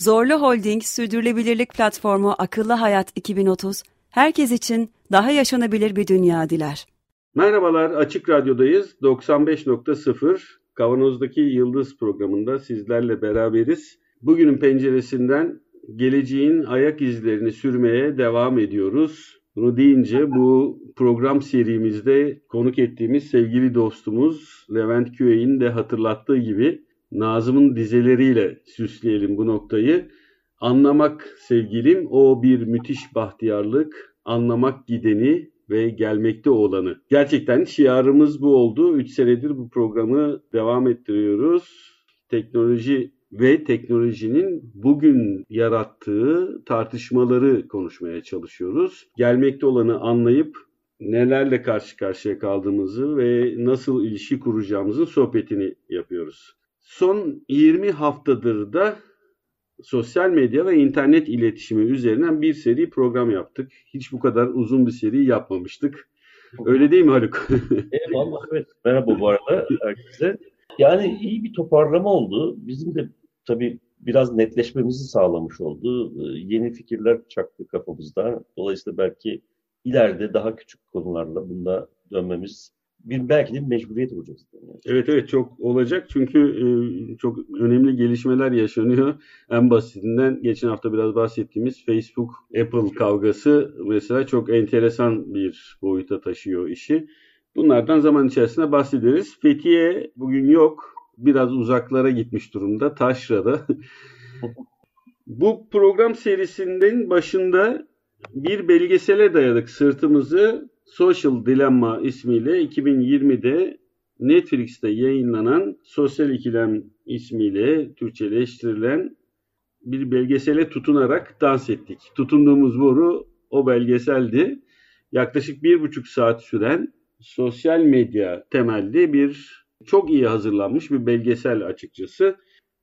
Zorlu Holding Sürdürülebilirlik Platformu Akıllı Hayat 2030, herkes için daha yaşanabilir bir dünya diler. Merhabalar, Açık Radyo'dayız. 95.0 Kavanoz'daki Yıldız programında sizlerle beraberiz. Bugünün penceresinden geleceğin ayak izlerini sürmeye devam ediyoruz. Bunu deyince bu program serimizde konuk ettiğimiz sevgili dostumuz Levent Küey'in de hatırlattığı gibi Nazım'ın dizeleriyle süsleyelim bu noktayı. Anlamak sevgilim o bir müthiş bahtiyarlık, anlamak gideni ve gelmekte olanı. Gerçekten şiarımız bu oldu. 3 senedir bu programı devam ettiriyoruz. Teknoloji ve teknolojinin bugün yarattığı tartışmaları konuşmaya çalışıyoruz. Gelmekte olanı anlayıp nelerle karşı karşıya kaldığımızı ve nasıl ilişki kuracağımızın sohbetini yapıyoruz. Son 20 haftadır da sosyal medya ve internet iletişimi üzerinden bir seri program yaptık. Hiç bu kadar uzun bir seri yapmamıştık. Öyle değil mi Haluk? Eyvallah evet. Merhaba bu arada herkese. Yani iyi bir toparlama oldu. Bizim de tabii biraz netleşmemizi sağlamış oldu. Ee, yeni fikirler çaktı kafamızda. Dolayısıyla belki ileride daha küçük konularla bunda dönmemiz bir belki de bir mecburiyet olacak. Evet evet çok olacak çünkü e, çok önemli gelişmeler yaşanıyor. En basitinden geçen hafta biraz bahsettiğimiz Facebook Apple kavgası mesela çok enteresan bir boyuta taşıyor işi. Bunlardan zaman içerisinde bahsederiz. Fethiye bugün yok. Biraz uzaklara gitmiş durumda. Taşra'da. Bu program serisinin başında bir belgesele dayadık sırtımızı Social Dilemma ismiyle 2020'de Netflix'te yayınlanan Sosyal İkilem ismiyle Türkçeleştirilen bir belgesele tutunarak dans ettik. Tutunduğumuz boru o belgeseldi. Yaklaşık bir buçuk saat süren sosyal medya temelli bir çok iyi hazırlanmış bir belgesel açıkçası.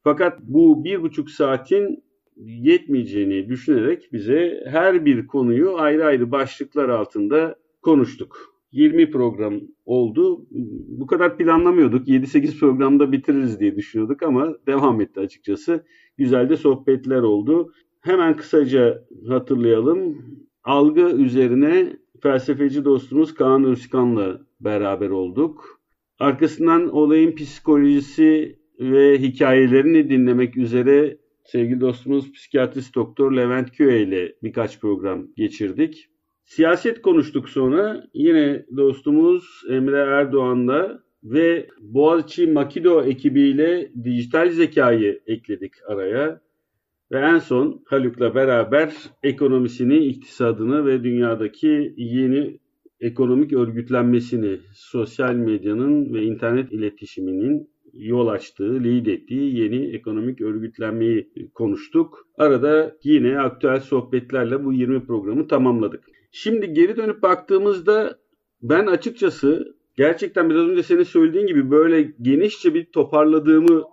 Fakat bu bir buçuk saatin yetmeyeceğini düşünerek bize her bir konuyu ayrı ayrı başlıklar altında konuştuk. 20 program oldu. Bu kadar planlamıyorduk. 7-8 programda bitiririz diye düşünüyorduk ama devam etti açıkçası. Güzel de sohbetler oldu. Hemen kısaca hatırlayalım. Algı üzerine felsefeci dostumuz Kaan Özkan'la beraber olduk. Arkasından olayın psikolojisi ve hikayelerini dinlemek üzere sevgili dostumuz psikiyatrist doktor Levent Köye ile birkaç program geçirdik. Siyaset konuştuk sonra. Yine dostumuz Emre Erdoğan'la ve Boğaziçi Makido ekibiyle dijital zekayı ekledik araya. Ve en son Haluk'la beraber ekonomisini, iktisadını ve dünyadaki yeni ekonomik örgütlenmesini, sosyal medyanın ve internet iletişiminin yol açtığı, lead ettiği yeni ekonomik örgütlenmeyi konuştuk. Arada yine aktüel sohbetlerle bu 20 programı tamamladık. Şimdi geri dönüp baktığımızda ben açıkçası gerçekten biraz önce senin söylediğin gibi böyle genişçe bir toparladığımı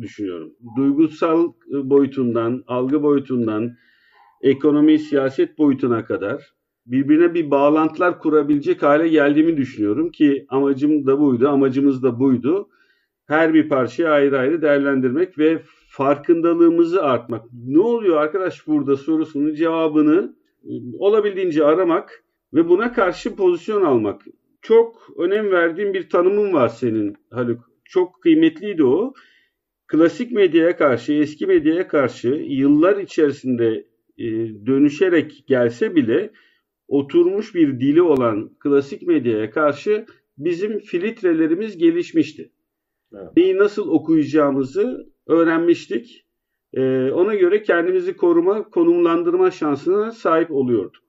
düşünüyorum. Duygusal boyutundan, algı boyutundan, ekonomi, siyaset boyutuna kadar birbirine bir bağlantılar kurabilecek hale geldiğimi düşünüyorum ki amacım da buydu, amacımız da buydu. Her bir parçayı ayrı ayrı değerlendirmek ve farkındalığımızı artmak. Ne oluyor arkadaş burada sorusunun cevabını olabildiğince aramak ve buna karşı pozisyon almak. Çok önem verdiğim bir tanımın var senin Haluk. Çok kıymetliydi o. Klasik medyaya karşı, eski medyaya karşı yıllar içerisinde e, dönüşerek gelse bile oturmuş bir dili olan klasik medyaya karşı bizim filtrelerimiz gelişmişti. Evet. Neyi nasıl okuyacağımızı öğrenmiştik e, ona göre kendimizi koruma, konumlandırma şansına sahip oluyorduk.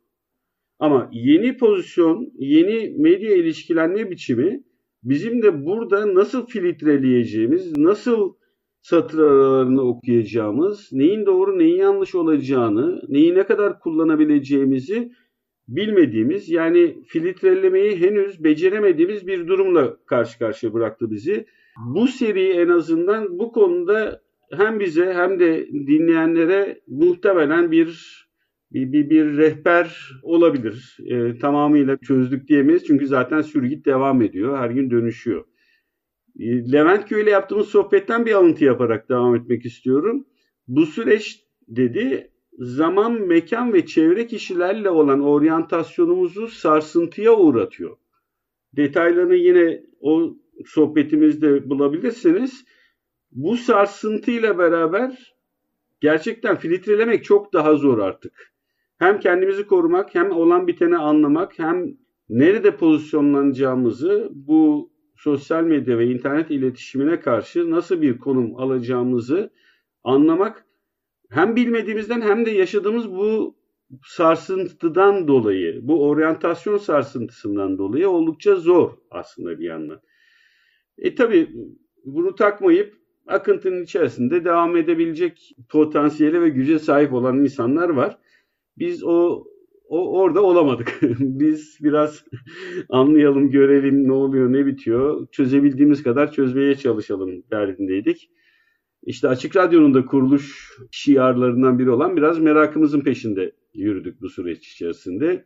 Ama yeni pozisyon, yeni medya ilişkilenme biçimi bizim de burada nasıl filtreleyeceğimiz, nasıl satır aralarını okuyacağımız, neyin doğru neyin yanlış olacağını, neyi ne kadar kullanabileceğimizi bilmediğimiz yani filtrelemeyi henüz beceremediğimiz bir durumla karşı karşıya bıraktı bizi. Bu seri en azından bu konuda hem bize hem de dinleyenlere muhtemelen bir bir, bir, bir rehber olabilir. E, tamamıyla çözdük diyemeyiz çünkü zaten sürgüt devam ediyor. Her gün dönüşüyor. E, Levent Köy ile yaptığımız sohbetten bir alıntı yaparak devam etmek istiyorum. Bu süreç dedi zaman, mekan ve çevre kişilerle olan oryantasyonumuzu sarsıntıya uğratıyor. Detaylarını yine o sohbetimizde bulabilirsiniz. Bu sarsıntıyla beraber gerçekten filtrelemek çok daha zor artık. Hem kendimizi korumak, hem olan biteni anlamak, hem nerede pozisyonlanacağımızı bu sosyal medya ve internet iletişimine karşı nasıl bir konum alacağımızı anlamak hem bilmediğimizden hem de yaşadığımız bu sarsıntıdan dolayı, bu oryantasyon sarsıntısından dolayı oldukça zor aslında bir yandan. E tabi bunu takmayıp akıntının içerisinde devam edebilecek potansiyele ve güce sahip olan insanlar var. Biz o o orada olamadık. Biz biraz anlayalım, görelim ne oluyor, ne bitiyor. Çözebildiğimiz kadar çözmeye çalışalım derdindeydik. İşte Açık Radyo'nun da kuruluş şiarlarından biri olan biraz merakımızın peşinde yürüdük bu süreç içerisinde.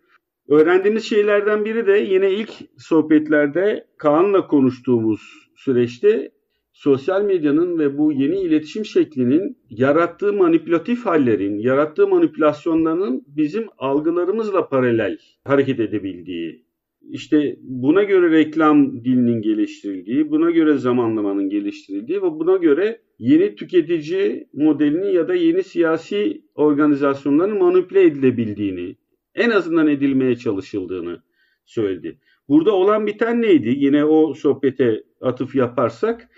Öğrendiğimiz şeylerden biri de yine ilk sohbetlerde Kaan'la konuştuğumuz süreçte sosyal medyanın ve bu yeni iletişim şeklinin yarattığı manipülatif hallerin, yarattığı manipülasyonların bizim algılarımızla paralel hareket edebildiği, işte buna göre reklam dilinin geliştirildiği, buna göre zamanlamanın geliştirildiği ve buna göre yeni tüketici modelini ya da yeni siyasi organizasyonların manipüle edilebildiğini, en azından edilmeye çalışıldığını söyledi. Burada olan biten neydi? Yine o sohbete atıf yaparsak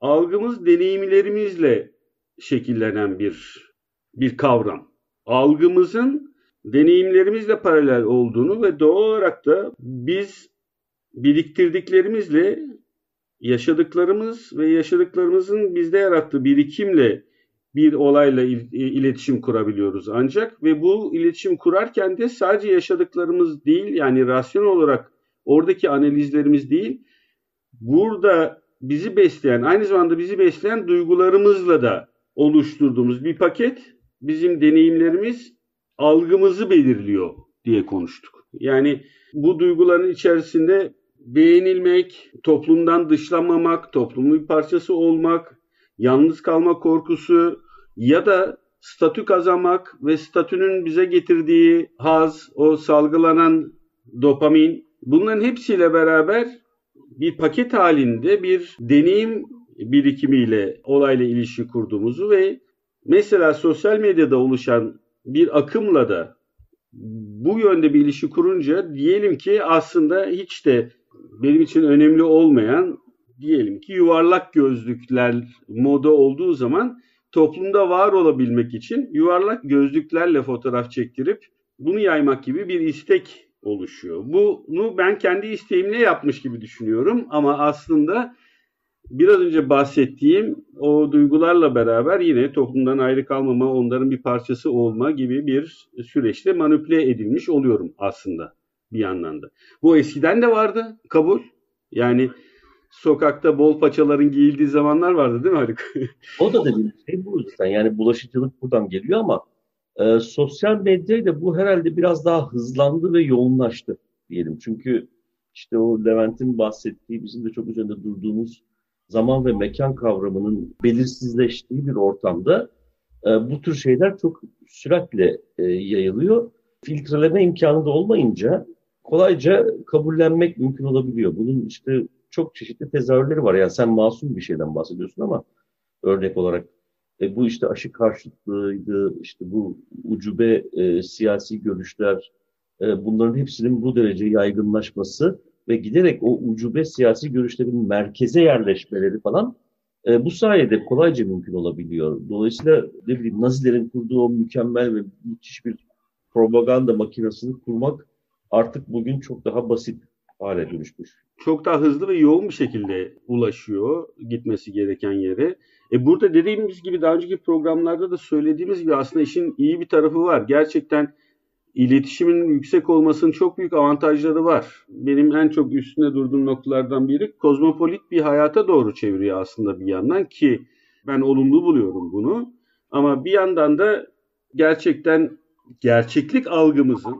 algımız deneyimlerimizle şekillenen bir bir kavram. Algımızın deneyimlerimizle paralel olduğunu ve doğal olarak da biz biriktirdiklerimizle yaşadıklarımız ve yaşadıklarımızın bizde yarattığı birikimle bir olayla il, iletişim kurabiliyoruz ancak ve bu iletişim kurarken de sadece yaşadıklarımız değil yani rasyonel olarak oradaki analizlerimiz değil burada bizi besleyen aynı zamanda bizi besleyen duygularımızla da oluşturduğumuz bir paket bizim deneyimlerimiz algımızı belirliyor diye konuştuk. Yani bu duyguların içerisinde beğenilmek, toplumdan dışlanmamak, toplumun bir parçası olmak, yalnız kalma korkusu ya da statü kazanmak ve statünün bize getirdiği haz, o salgılanan dopamin bunların hepsiyle beraber bir paket halinde bir deneyim birikimiyle olayla ilişki kurduğumuzu ve mesela sosyal medyada oluşan bir akımla da bu yönde bir ilişki kurunca diyelim ki aslında hiç de benim için önemli olmayan diyelim ki yuvarlak gözlükler moda olduğu zaman toplumda var olabilmek için yuvarlak gözlüklerle fotoğraf çektirip bunu yaymak gibi bir istek oluşuyor. Bunu ben kendi isteğimle yapmış gibi düşünüyorum ama aslında biraz önce bahsettiğim o duygularla beraber yine toplumdan ayrı kalmama, onların bir parçası olma gibi bir süreçte manipüle edilmiş oluyorum aslında bir yandan da. Bu eskiden de vardı kabul. Yani sokakta bol paçaların giyildiği zamanlar vardı değil mi Haluk? o da dediğim şey bu yüzden. Yani bulaşıcılık buradan geliyor ama e, sosyal medyayla bu herhalde biraz daha hızlandı ve yoğunlaştı diyelim. Çünkü işte o Levent'in bahsettiği, bizim de çok üzerinde durduğumuz zaman ve mekan kavramının belirsizleştiği bir ortamda e, bu tür şeyler çok süratle e, yayılıyor. Filtreleme imkanı da olmayınca kolayca kabullenmek mümkün olabiliyor. Bunun işte çok çeşitli tezahürleri var. Yani sen masum bir şeyden bahsediyorsun ama örnek olarak e, bu işte aşı karşıtlığıydı, işte bu ucube e, siyasi görüşler, e, bunların hepsinin bu derece yaygınlaşması ve giderek o ucube siyasi görüşlerin merkeze yerleşmeleri falan e, bu sayede kolayca mümkün olabiliyor. Dolayısıyla ne bileyim Nazilerin kurduğu o mükemmel ve müthiş bir propaganda makinesini kurmak artık bugün çok daha basit hale dönüşmüş. Çok daha hızlı ve yoğun bir şekilde ulaşıyor gitmesi gereken yere. E burada dediğimiz gibi daha önceki programlarda da söylediğimiz gibi aslında işin iyi bir tarafı var. Gerçekten iletişimin yüksek olmasının çok büyük avantajları var. Benim en çok üstüne durduğum noktalardan biri kozmopolit bir hayata doğru çeviriyor aslında bir yandan ki ben olumlu buluyorum bunu. Ama bir yandan da gerçekten gerçeklik algımızın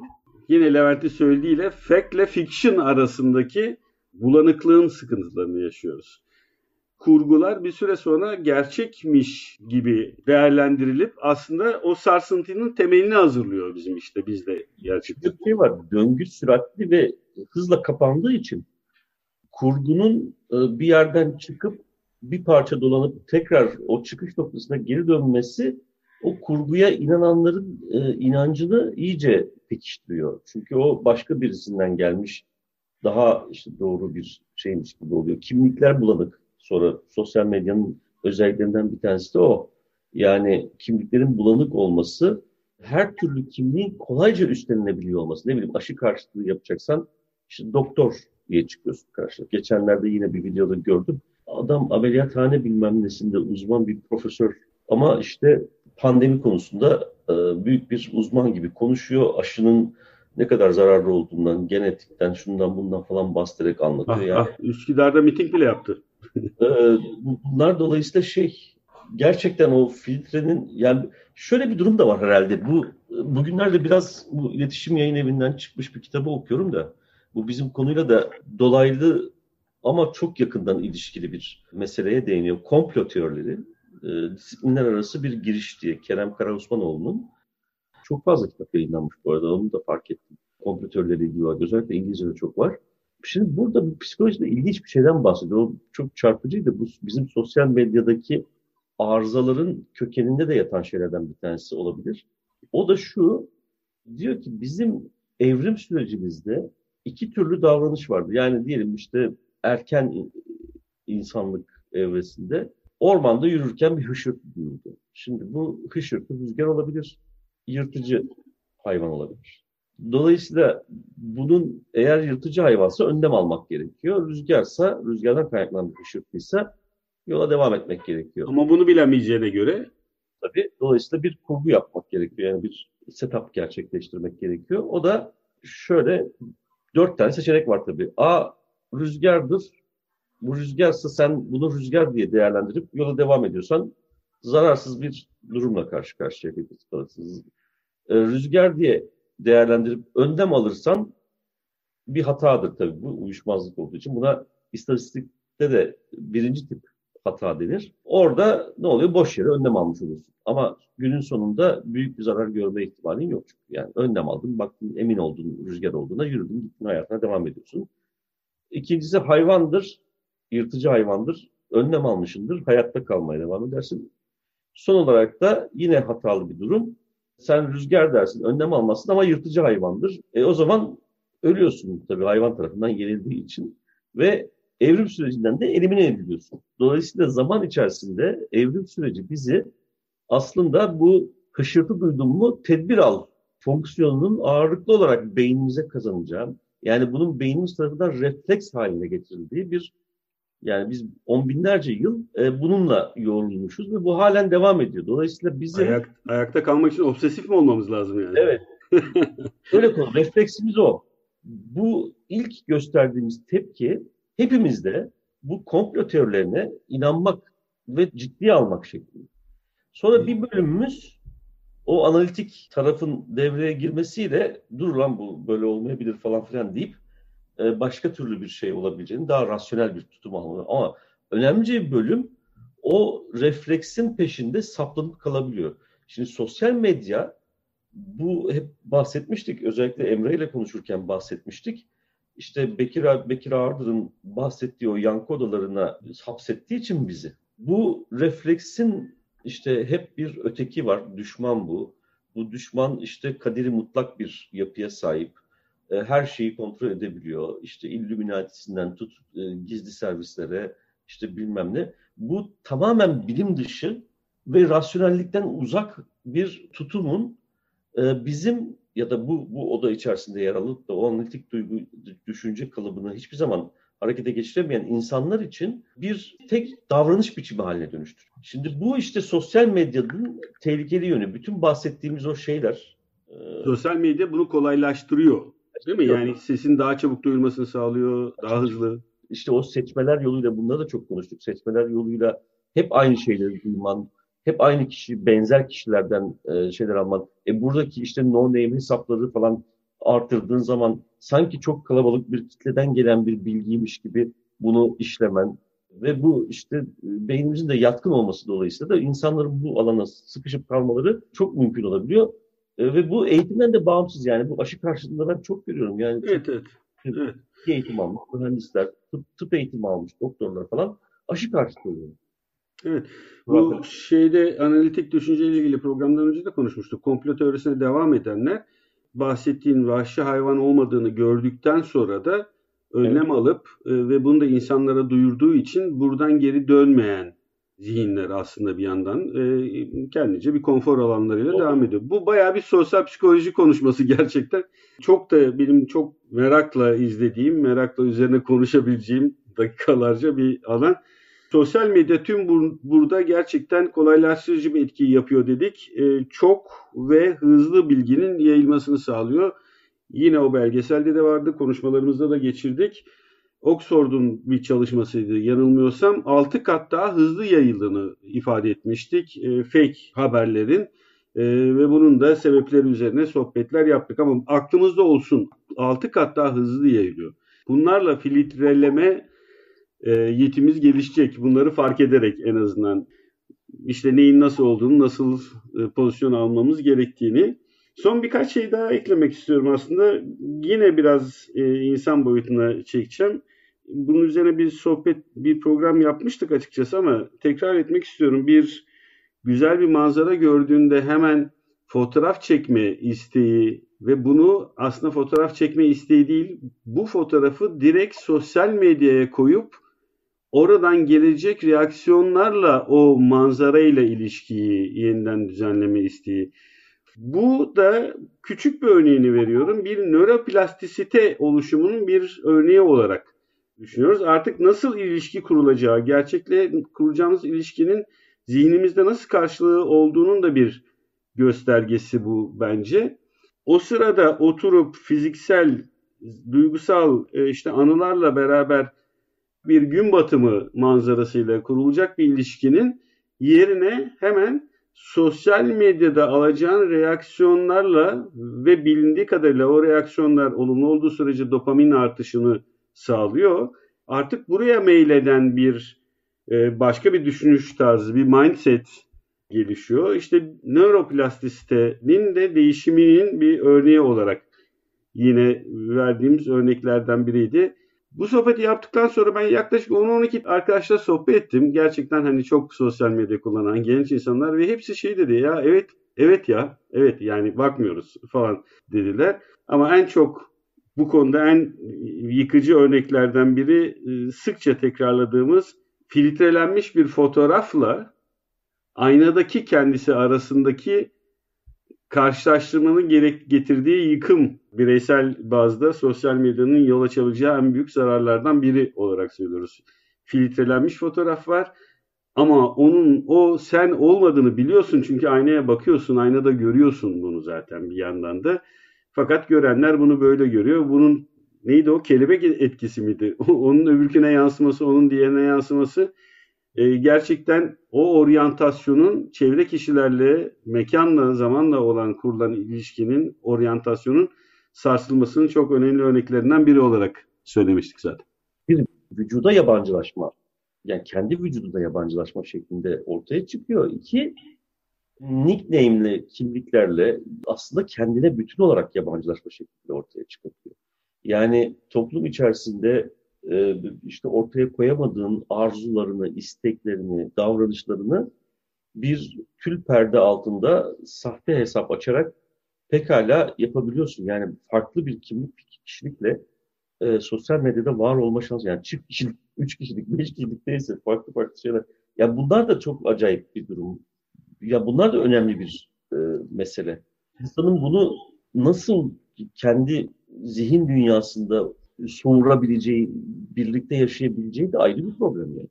yine Levent'in söylediğiyle fact ile fiction arasındaki bulanıklığın sıkıntılarını yaşıyoruz kurgular bir süre sonra gerçekmiş gibi değerlendirilip aslında o sarsıntının temelini hazırlıyor bizim işte bizde gerçekten. Bir şey var, döngü süratli ve hızla kapandığı için kurgunun e, bir yerden çıkıp bir parça dolanıp tekrar o çıkış noktasına geri dönmesi o kurguya inananların e, inancını iyice pekiştiriyor. Çünkü o başka birisinden gelmiş daha işte doğru bir şeymiş gibi oluyor. Kimlikler bulanık Sonra sosyal medyanın özelliklerinden bir tanesi de o. Yani kimliklerin bulanık olması, her türlü kimliğin kolayca üstlenilebiliyor olması. Ne bileyim aşı karşıtlığı yapacaksan işte doktor diye çıkıyorsun karşına. Geçenlerde yine bir videoda gördüm. Adam ameliyathane bilmem nesinde uzman bir profesör ama işte pandemi konusunda e, büyük bir uzman gibi konuşuyor. Aşının ne kadar zararlı olduğundan, genetikten, şundan bundan falan bastırarak anlatıyor. Ah, yani. ah, Üsküdar'da miting bile yaptı. Ee, bunlar dolayısıyla şey gerçekten o filtrenin yani şöyle bir durum da var herhalde. Bu bugünlerde biraz bu iletişim yayın evinden çıkmış bir kitabı okuyorum da bu bizim konuyla da dolaylı ama çok yakından ilişkili bir meseleye değiniyor. Komplo teorileri, e, disiplinler arası bir giriş diye Kerem Karaosmanoğlu'nun çok fazla kitap yayınlanmış bu arada onu da fark ettim. Komplo teorileri ilgili özellikle İngilizce'de çok var. Şimdi burada bu psikolojide ilginç bir şeyden bahsediyor. O çok çarpıcıydı. Bu bizim sosyal medyadaki arızaların kökeninde de yatan şeylerden bir tanesi olabilir. O da şu, diyor ki bizim evrim sürecimizde iki türlü davranış vardı. Yani diyelim işte erken insanlık evresinde ormanda yürürken bir hışırtı duyuldu. Şimdi bu hışırtı rüzgar olabilir, yırtıcı hayvan olabilir. Dolayısıyla bunun eğer yırtıcı hayvansa önlem almak gerekiyor. Rüzgarsa, rüzgardan kaynaklanan bir hışırtıysa yola devam etmek gerekiyor. Ama bunu bilemeyeceğine göre tabii dolayısıyla bir kurgu yapmak gerekiyor. Yani bir setup gerçekleştirmek gerekiyor. O da şöyle dört tane seçenek var tabii. A rüzgardır. Bu rüzgarsa sen bunu rüzgar diye değerlendirip yola devam ediyorsan zararsız bir durumla karşı karşıya kalırsınız. Ee, rüzgar diye değerlendirip öndem alırsan bir hatadır tabii bu uyuşmazlık olduğu için. Buna istatistikte de birinci tip hata denir. Orada ne oluyor? Boş yere önlem almış olursun. Ama günün sonunda büyük bir zarar görme ihtimalin yok. Çünkü yani önlem aldın, baktın emin oldun rüzgar olduğuna yürüdün, gittin hayatına devam ediyorsun. İkincisi hayvandır, yırtıcı hayvandır. Önlem almışındır, hayatta kalmaya devam edersin. Son olarak da yine hatalı bir durum. Sen rüzgar dersin, önlem almazsın ama yırtıcı hayvandır. E, o zaman ölüyorsun tabii hayvan tarafından yenildiği için ve evrim sürecinden de elimine ediliyorsun. Dolayısıyla zaman içerisinde evrim süreci bizi aslında bu hışırtı duydun mu tedbir al fonksiyonunun ağırlıklı olarak beynimize kazanacağı, yani bunun beynimiz tarafından refleks haline getirildiği bir yani biz on binlerce yıl e, bununla yoğrulmuşuz ve bu halen devam ediyor. Dolayısıyla bizim... Ayak, ayakta kalmak için obsesif mi olmamız lazım yani? Evet. Öyle konu. Refleksimiz o. Bu ilk gösterdiğimiz tepki hepimizde bu komplo teorilerine inanmak ve ciddiye almak şeklinde. Sonra bir bölümümüz o analitik tarafın devreye girmesiyle dur lan bu böyle olmayabilir falan filan deyip e, başka türlü bir şey olabileceğini daha rasyonel bir tutum almalı. Ama önemli bir bölüm o refleksin peşinde saplanıp kalabiliyor. Şimdi sosyal medya bu hep bahsetmiştik. Özellikle Emre ile konuşurken bahsetmiştik. İşte Bekir, Bekir Ardır'ın bahsettiği o yankı odalarına hapsettiği için bizi. Bu refleksin işte hep bir öteki var. Düşman bu. Bu düşman işte kaderi mutlak bir yapıya sahip e, her şeyi kontrol edebiliyor. İşte Illuminati'sinden tut e, gizli servislere işte bilmem ne. Bu tamamen bilim dışı ve rasyonellikten uzak bir tutumun e, bizim ya da bu bu oda içerisinde yer alıp da o analitik duygu düşünce kalıbını hiçbir zaman harekete geçiremeyen insanlar için bir tek davranış biçimi haline dönüştür. Şimdi bu işte sosyal medyanın tehlikeli yönü. Bütün bahsettiğimiz o şeyler. E, sosyal medya bunu kolaylaştırıyor. Değil mi? Yani sesin daha çabuk duyulmasını sağlıyor, daha hızlı. İşte o seçmeler yoluyla bunları da çok konuştuk. Seçmeler yoluyla hep aynı şeyleri duyman, hep aynı kişi, benzer kişilerden e, şeyler alman. E buradaki işte no name hesapları falan artırdığın zaman sanki çok kalabalık bir kitleden gelen bir bilgiymiş gibi bunu işlemen ve bu işte e, beynimizin de yatkın olması dolayısıyla da insanların bu alana sıkışıp kalmaları çok mümkün olabiliyor. E, ve bu eğitimden de bağımsız yani bu aşı karşılığında ben çok görüyorum. Yani evet, evet. evet. eğitim almış, mühendisler, tıp, tıp eğitimi almış, doktorlar falan aşı karşıtı oluyor. Evet. Bu şeyde analitik düşünceyle ilgili programdan önce de konuşmuştuk. Komplo teorisine devam edenler bahsettiğin vahşi hayvan olmadığını gördükten sonra da önlem evet. alıp e, ve bunu da insanlara duyurduğu için buradan geri dönmeyen zihinler aslında bir yandan e, kendince bir konfor alanlarıyla o. devam ediyor. Bu bayağı bir sosyal psikoloji konuşması gerçekten. Çok da benim çok merakla izlediğim, merakla üzerine konuşabileceğim dakikalarca bir alan. Sosyal medya tüm bur- burada gerçekten kolaylaştırıcı bir etki yapıyor dedik. E, çok ve hızlı bilginin yayılmasını sağlıyor. Yine o belgeselde de vardı, konuşmalarımızda da geçirdik. Oxford'un bir çalışmasıydı yanılmıyorsam. 6 kat daha hızlı yayıldığını ifade etmiştik e, fake haberlerin. E, ve bunun da sebepleri üzerine sohbetler yaptık. Ama aklımızda olsun 6 kat daha hızlı yayılıyor. Bunlarla filtreleme e, yetimiz gelişecek. Bunları fark ederek en azından işte neyin nasıl olduğunu nasıl e, pozisyon almamız gerektiğini Son birkaç şey daha eklemek istiyorum aslında. Yine biraz e, insan boyutuna çekeceğim. Bunun üzerine bir sohbet, bir program yapmıştık açıkçası ama tekrar etmek istiyorum. Bir güzel bir manzara gördüğünde hemen fotoğraf çekme isteği ve bunu aslında fotoğraf çekme isteği değil, bu fotoğrafı direkt sosyal medyaya koyup oradan gelecek reaksiyonlarla o manzara ile ilişkiyi yeniden düzenleme isteği. Bu da küçük bir örneğini veriyorum. Bir nöroplastisite oluşumunun bir örneği olarak düşünüyoruz. Artık nasıl ilişki kurulacağı, gerçekle kuracağımız ilişkinin zihnimizde nasıl karşılığı olduğunun da bir göstergesi bu bence. O sırada oturup fiziksel, duygusal e, işte anılarla beraber bir gün batımı manzarasıyla kurulacak bir ilişkinin yerine hemen sosyal medyada alacağın reaksiyonlarla ve bilindiği kadarıyla o reaksiyonlar olumlu olduğu sürece dopamin artışını sağlıyor. Artık buraya meyleden bir e, başka bir düşünüş tarzı, bir mindset gelişiyor. İşte nöroplastisitenin de değişiminin bir örneği olarak yine verdiğimiz örneklerden biriydi. Bu sohbeti yaptıktan sonra ben yaklaşık 10-12 arkadaşla sohbet ettim. Gerçekten hani çok sosyal medya kullanan genç insanlar ve hepsi şey dedi ya evet evet ya evet yani bakmıyoruz falan dediler. Ama en çok bu konuda en yıkıcı örneklerden biri e, sıkça tekrarladığımız filtrelenmiş bir fotoğrafla aynadaki kendisi arasındaki karşılaştırmanın gerek getirdiği yıkım bireysel bazda sosyal medyanın yol açabileceği en büyük zararlardan biri olarak söylüyoruz. Filtrelenmiş fotoğraf var ama onun o sen olmadığını biliyorsun çünkü aynaya bakıyorsun, aynada görüyorsun bunu zaten bir yandan da. Fakat görenler bunu böyle görüyor. Bunun neydi o kelebek etkisi miydi? onun öbürküne yansıması, onun diğerine yansıması e, gerçekten o oryantasyonun çevre kişilerle, mekanla, zamanla olan kurulan ilişkinin oryantasyonun sarsılmasının çok önemli örneklerinden biri olarak söylemiştik zaten. Bir vücuda yabancılaşma, yani kendi vücudunda yabancılaşma şeklinde ortaya çıkıyor. İki, nickname'li kimliklerle aslında kendine bütün olarak yabancılaşma şeklinde ortaya çıkıyor. Yani toplum içerisinde işte ortaya koyamadığın arzularını, isteklerini, davranışlarını bir tül perde altında sahte hesap açarak pekala yapabiliyorsun. Yani farklı bir kimlik, bir kişilikle e, sosyal medyada var olma şansı. Yani çift kişilik, üç kişilik, beş kişilik neyse farklı farklı şeyler. Ya bunlar da çok acayip bir durum. Ya bunlar da önemli bir e, mesele. İnsanın bunu nasıl kendi zihin dünyasında soğurabileceği birlikte yaşayabileceği de ayrı bir problem yani.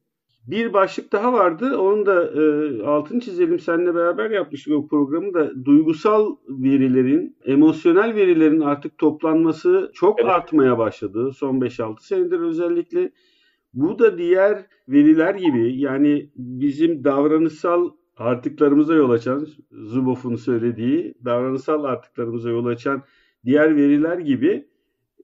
Bir başlık daha vardı. Onun da e, altını çizelim. Seninle beraber yapmıştık o programı da. Duygusal verilerin, emosyonel verilerin artık toplanması çok evet. artmaya başladı. Son 5-6 senedir özellikle. Bu da diğer veriler gibi yani bizim davranışsal artıklarımıza yol açan, Zuboff'un söylediği davranışsal artıklarımıza yol açan diğer veriler gibi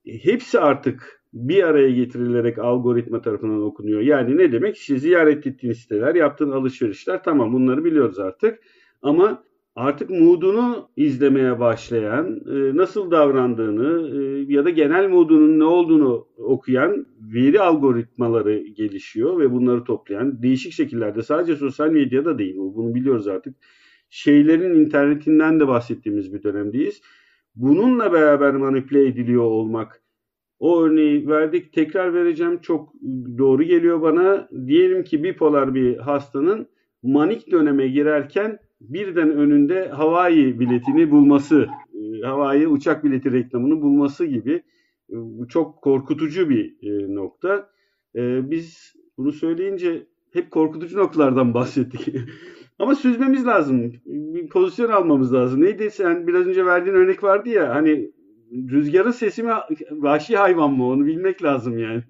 hepsi artık bir araya getirilerek algoritma tarafından okunuyor. Yani ne demek? İşte ziyaret ettiğin siteler, yaptığın alışverişler tamam bunları biliyoruz artık. Ama artık moodunu izlemeye başlayan, e, nasıl davrandığını e, ya da genel moodunun ne olduğunu okuyan veri algoritmaları gelişiyor ve bunları toplayan değişik şekillerde sadece sosyal medyada değil bunu biliyoruz artık. Şeylerin internetinden de bahsettiğimiz bir dönemdeyiz. Bununla beraber manipüle ediliyor olmak o örneği verdik. Tekrar vereceğim. Çok doğru geliyor bana. Diyelim ki bipolar bir hastanın manik döneme girerken birden önünde Hawaii biletini bulması, e, Hawaii uçak bileti reklamını bulması gibi e, çok korkutucu bir e, nokta. Biz bunu söyleyince hep korkutucu noktalardan bahsettik. Ama süzmemiz lazım. Bir pozisyon almamız lazım. Neydi sen biraz önce verdiğin örnek vardı ya hani rüzgarın sesi mi vahşi hayvan mı onu bilmek lazım yani.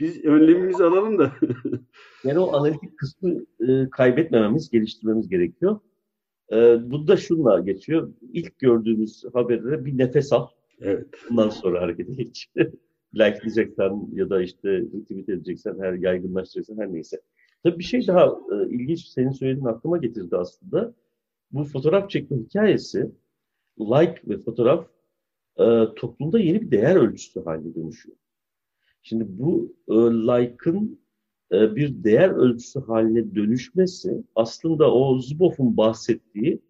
Biz önlemimizi alalım da. yani o analitik kısmı e, kaybetmememiz, geliştirmemiz gerekiyor. E, bu da şunla geçiyor. İlk gördüğümüz haberde bir nefes al. Evet. Bundan sonra harekete geç. like diyeceksen ya da işte retweet edeceksen, her yaygınlaştıracaksan her neyse. Tabii bir şey daha e, ilginç senin söylediğin aklıma getirdi aslında. Bu fotoğraf çekme hikayesi like ve fotoğraf e, toplumda yeni bir değer ölçüsü haline dönüşüyor. Şimdi bu e, like'ın e, bir değer ölçüsü haline dönüşmesi aslında o Zuboff'un bahsettiği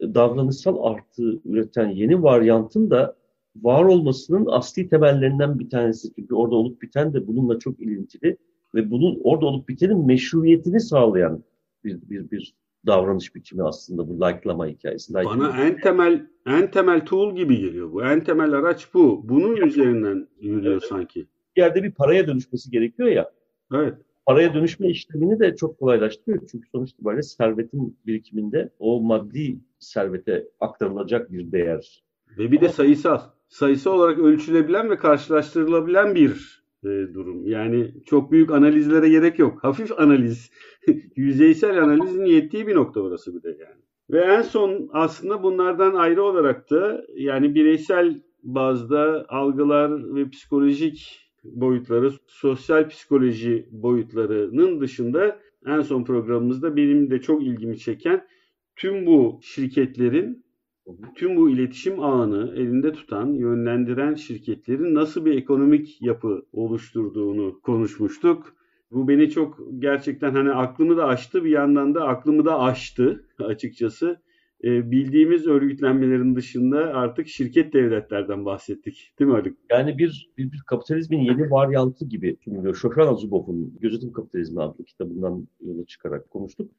e, davranışsal artı üreten yeni varyantın da var olmasının asli temellerinden bir tanesi. Çünkü orada olup biten de bununla çok ilintili ve bunun orada olup bitenin meşruiyetini sağlayan bir, bir, bir davranış biçimi aslında bu like'lama hikayesi. Like Bana en temel en temel tool gibi geliyor bu. En temel araç bu. Bunun üzerinden yürüyor evet. sanki. Bir yerde bir paraya dönüşmesi gerekiyor ya. Evet. Paraya dönüşme işlemini de çok kolaylaştırıyor. Çünkü sonuç itibariyle servetin birikiminde o maddi servete aktarılacak bir değer. Ve bir de sayısal. Sayısı olarak ölçülebilen ve karşılaştırılabilen bir e, durum. Yani çok büyük analizlere gerek yok. Hafif analiz, yüzeysel analizin yettiği bir nokta orası bir de yani. Ve en son aslında bunlardan ayrı olarak da yani bireysel bazda algılar ve psikolojik boyutları, sosyal psikoloji boyutlarının dışında en son programımızda benim de çok ilgimi çeken tüm bu şirketlerin tüm bu iletişim ağını elinde tutan, yönlendiren şirketlerin nasıl bir ekonomik yapı oluşturduğunu konuşmuştuk. Bu beni çok gerçekten hani aklımı da açtı bir yandan da aklımı da aştı açıkçası. E, bildiğimiz örgütlenmelerin dışında artık şirket devletlerden bahsettik. Değil mi Haluk? Yani bir, bir, bir kapitalizmin yeni varyantı gibi. Shoshana Zuboff'un Gözetim Kapitalizmi adlı kitabından yola çıkarak konuştuk.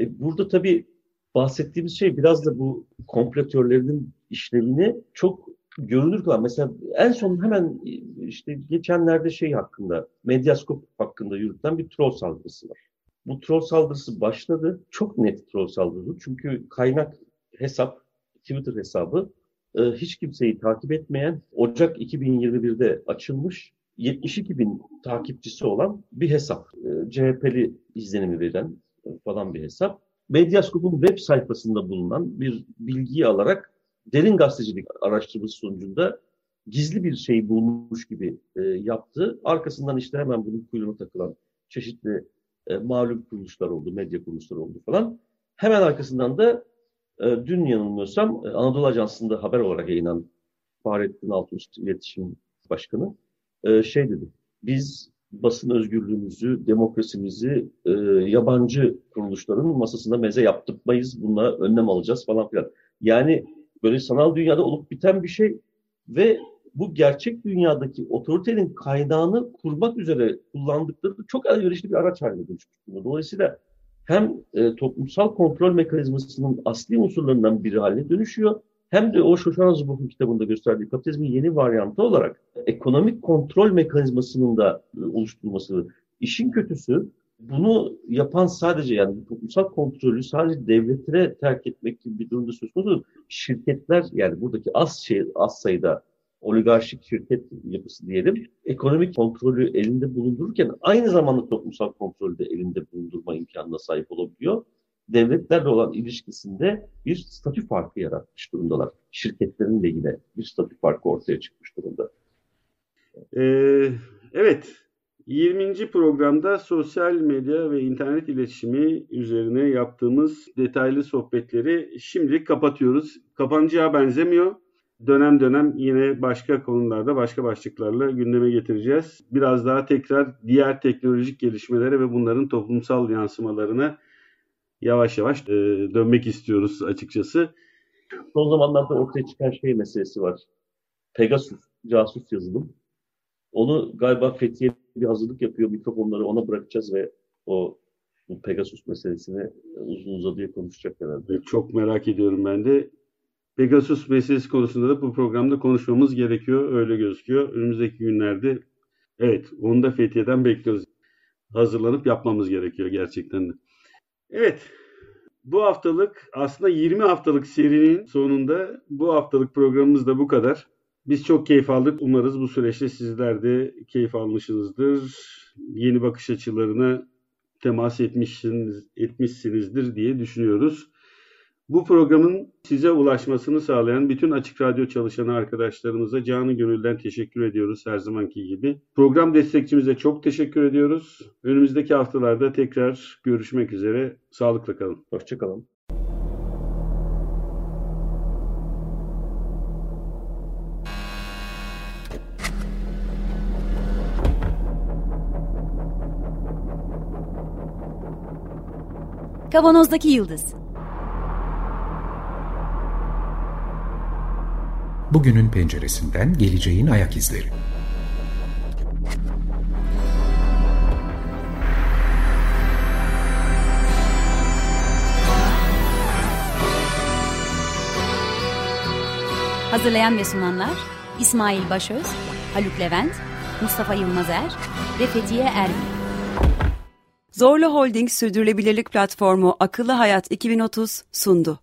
E, burada tabii bahsettiğimiz şey biraz da bu kompletörlerin işlevini çok görünür kılan. Mesela en son hemen işte geçenlerde şey hakkında, Medyaskop hakkında yürütülen bir troll saldırısı var. Bu troll saldırısı başladı. Çok net troll saldırısı. Çünkü kaynak hesap, Twitter hesabı e, hiç kimseyi takip etmeyen, Ocak 2021'de açılmış 72 bin takipçisi olan bir hesap. E, CHP'li izlenimi veren falan bir hesap. Medyaskop'un web sayfasında bulunan bir bilgiyi alarak derin gazetecilik araştırması sonucunda gizli bir şey bulmuş gibi e, yaptı. Arkasından işte hemen bunun kuyruğuna takılan çeşitli e, malum kuruluşlar oldu, medya kuruluşları oldu falan. Hemen arkasından da e, dün yanılmıyorsam e, Anadolu Ajansı'nda haber olarak yayınlanan Fahrettin Altunüst İletişim Başkanı e, şey dedi. Biz basın özgürlüğümüzü, demokrasimizi e, yabancı kuruluşların masasında meze yaptırmayız. Bununla önlem alacağız falan filan. Yani böyle sanal dünyada olup biten bir şey ve bu gerçek dünyadaki otoritenin kaynağını kurmak üzere kullandıkları çok elverişli bir araç haline dönüşmüş. Dolayısıyla hem e, toplumsal kontrol mekanizmasının asli unsurlarından biri haline dönüşüyor hem de o Shoshana Zuboff'un kitabında gösterdiği kapitalizmin yeni varyantı olarak ekonomik kontrol mekanizmasının da oluşturulması. İşin kötüsü bunu yapan sadece yani toplumsal kontrolü sadece devletlere terk etmek gibi bir durumda söz konusu. Şirketler yani buradaki az şey az sayıda oligarşik şirket yapısı diyelim, ekonomik kontrolü elinde bulundururken aynı zamanda toplumsal kontrolü de elinde bulundurma imkanına sahip olabiliyor. Devletlerle olan ilişkisinde bir statü farkı yaratmış durumdalar. Şirketlerin de yine bir statü farkı ortaya çıkmış durumda. Ee, evet, 20. programda sosyal medya ve internet iletişimi üzerine yaptığımız detaylı sohbetleri şimdilik kapatıyoruz. Kapanacağı benzemiyor dönem dönem yine başka konularda başka başlıklarla gündeme getireceğiz. Biraz daha tekrar diğer teknolojik gelişmelere ve bunların toplumsal yansımalarına yavaş yavaş e, dönmek istiyoruz açıkçası. Son zamanlarda ortaya çıkan şey meselesi var. Pegasus, casus yazılım. Onu galiba Fethiye bir hazırlık yapıyor. Mikrofonları ona bırakacağız ve o Pegasus meselesini uzun uzadıya konuşacak herhalde. Çok merak ediyorum ben de. Pegasus meselesi konusunda da bu programda konuşmamız gerekiyor. Öyle gözüküyor. Önümüzdeki günlerde evet onu da Fethiye'den bekliyoruz. Hazırlanıp yapmamız gerekiyor gerçekten de. Evet bu haftalık aslında 20 haftalık serinin sonunda bu haftalık programımız da bu kadar. Biz çok keyif aldık. Umarız bu süreçte sizler de keyif almışsınızdır. Yeni bakış açılarına temas etmişsiniz, etmişsinizdir diye düşünüyoruz. Bu programın size ulaşmasını sağlayan bütün Açık Radyo çalışanı arkadaşlarımıza canı gönülden teşekkür ediyoruz her zamanki gibi. Program destekçimize çok teşekkür ediyoruz. Önümüzdeki haftalarda tekrar görüşmek üzere. Sağlıkla kalın. Hoşçakalın. Kavanozdaki Yıldız Bugünün penceresinden geleceğin ayak izleri. Hazırlayan ve sunanlar İsmail Başöz, Haluk Levent, Mustafa Yılmazer ve Fethiye Erbil. Zorlu Holding Sürdürülebilirlik Platformu Akıllı Hayat 2030 sundu.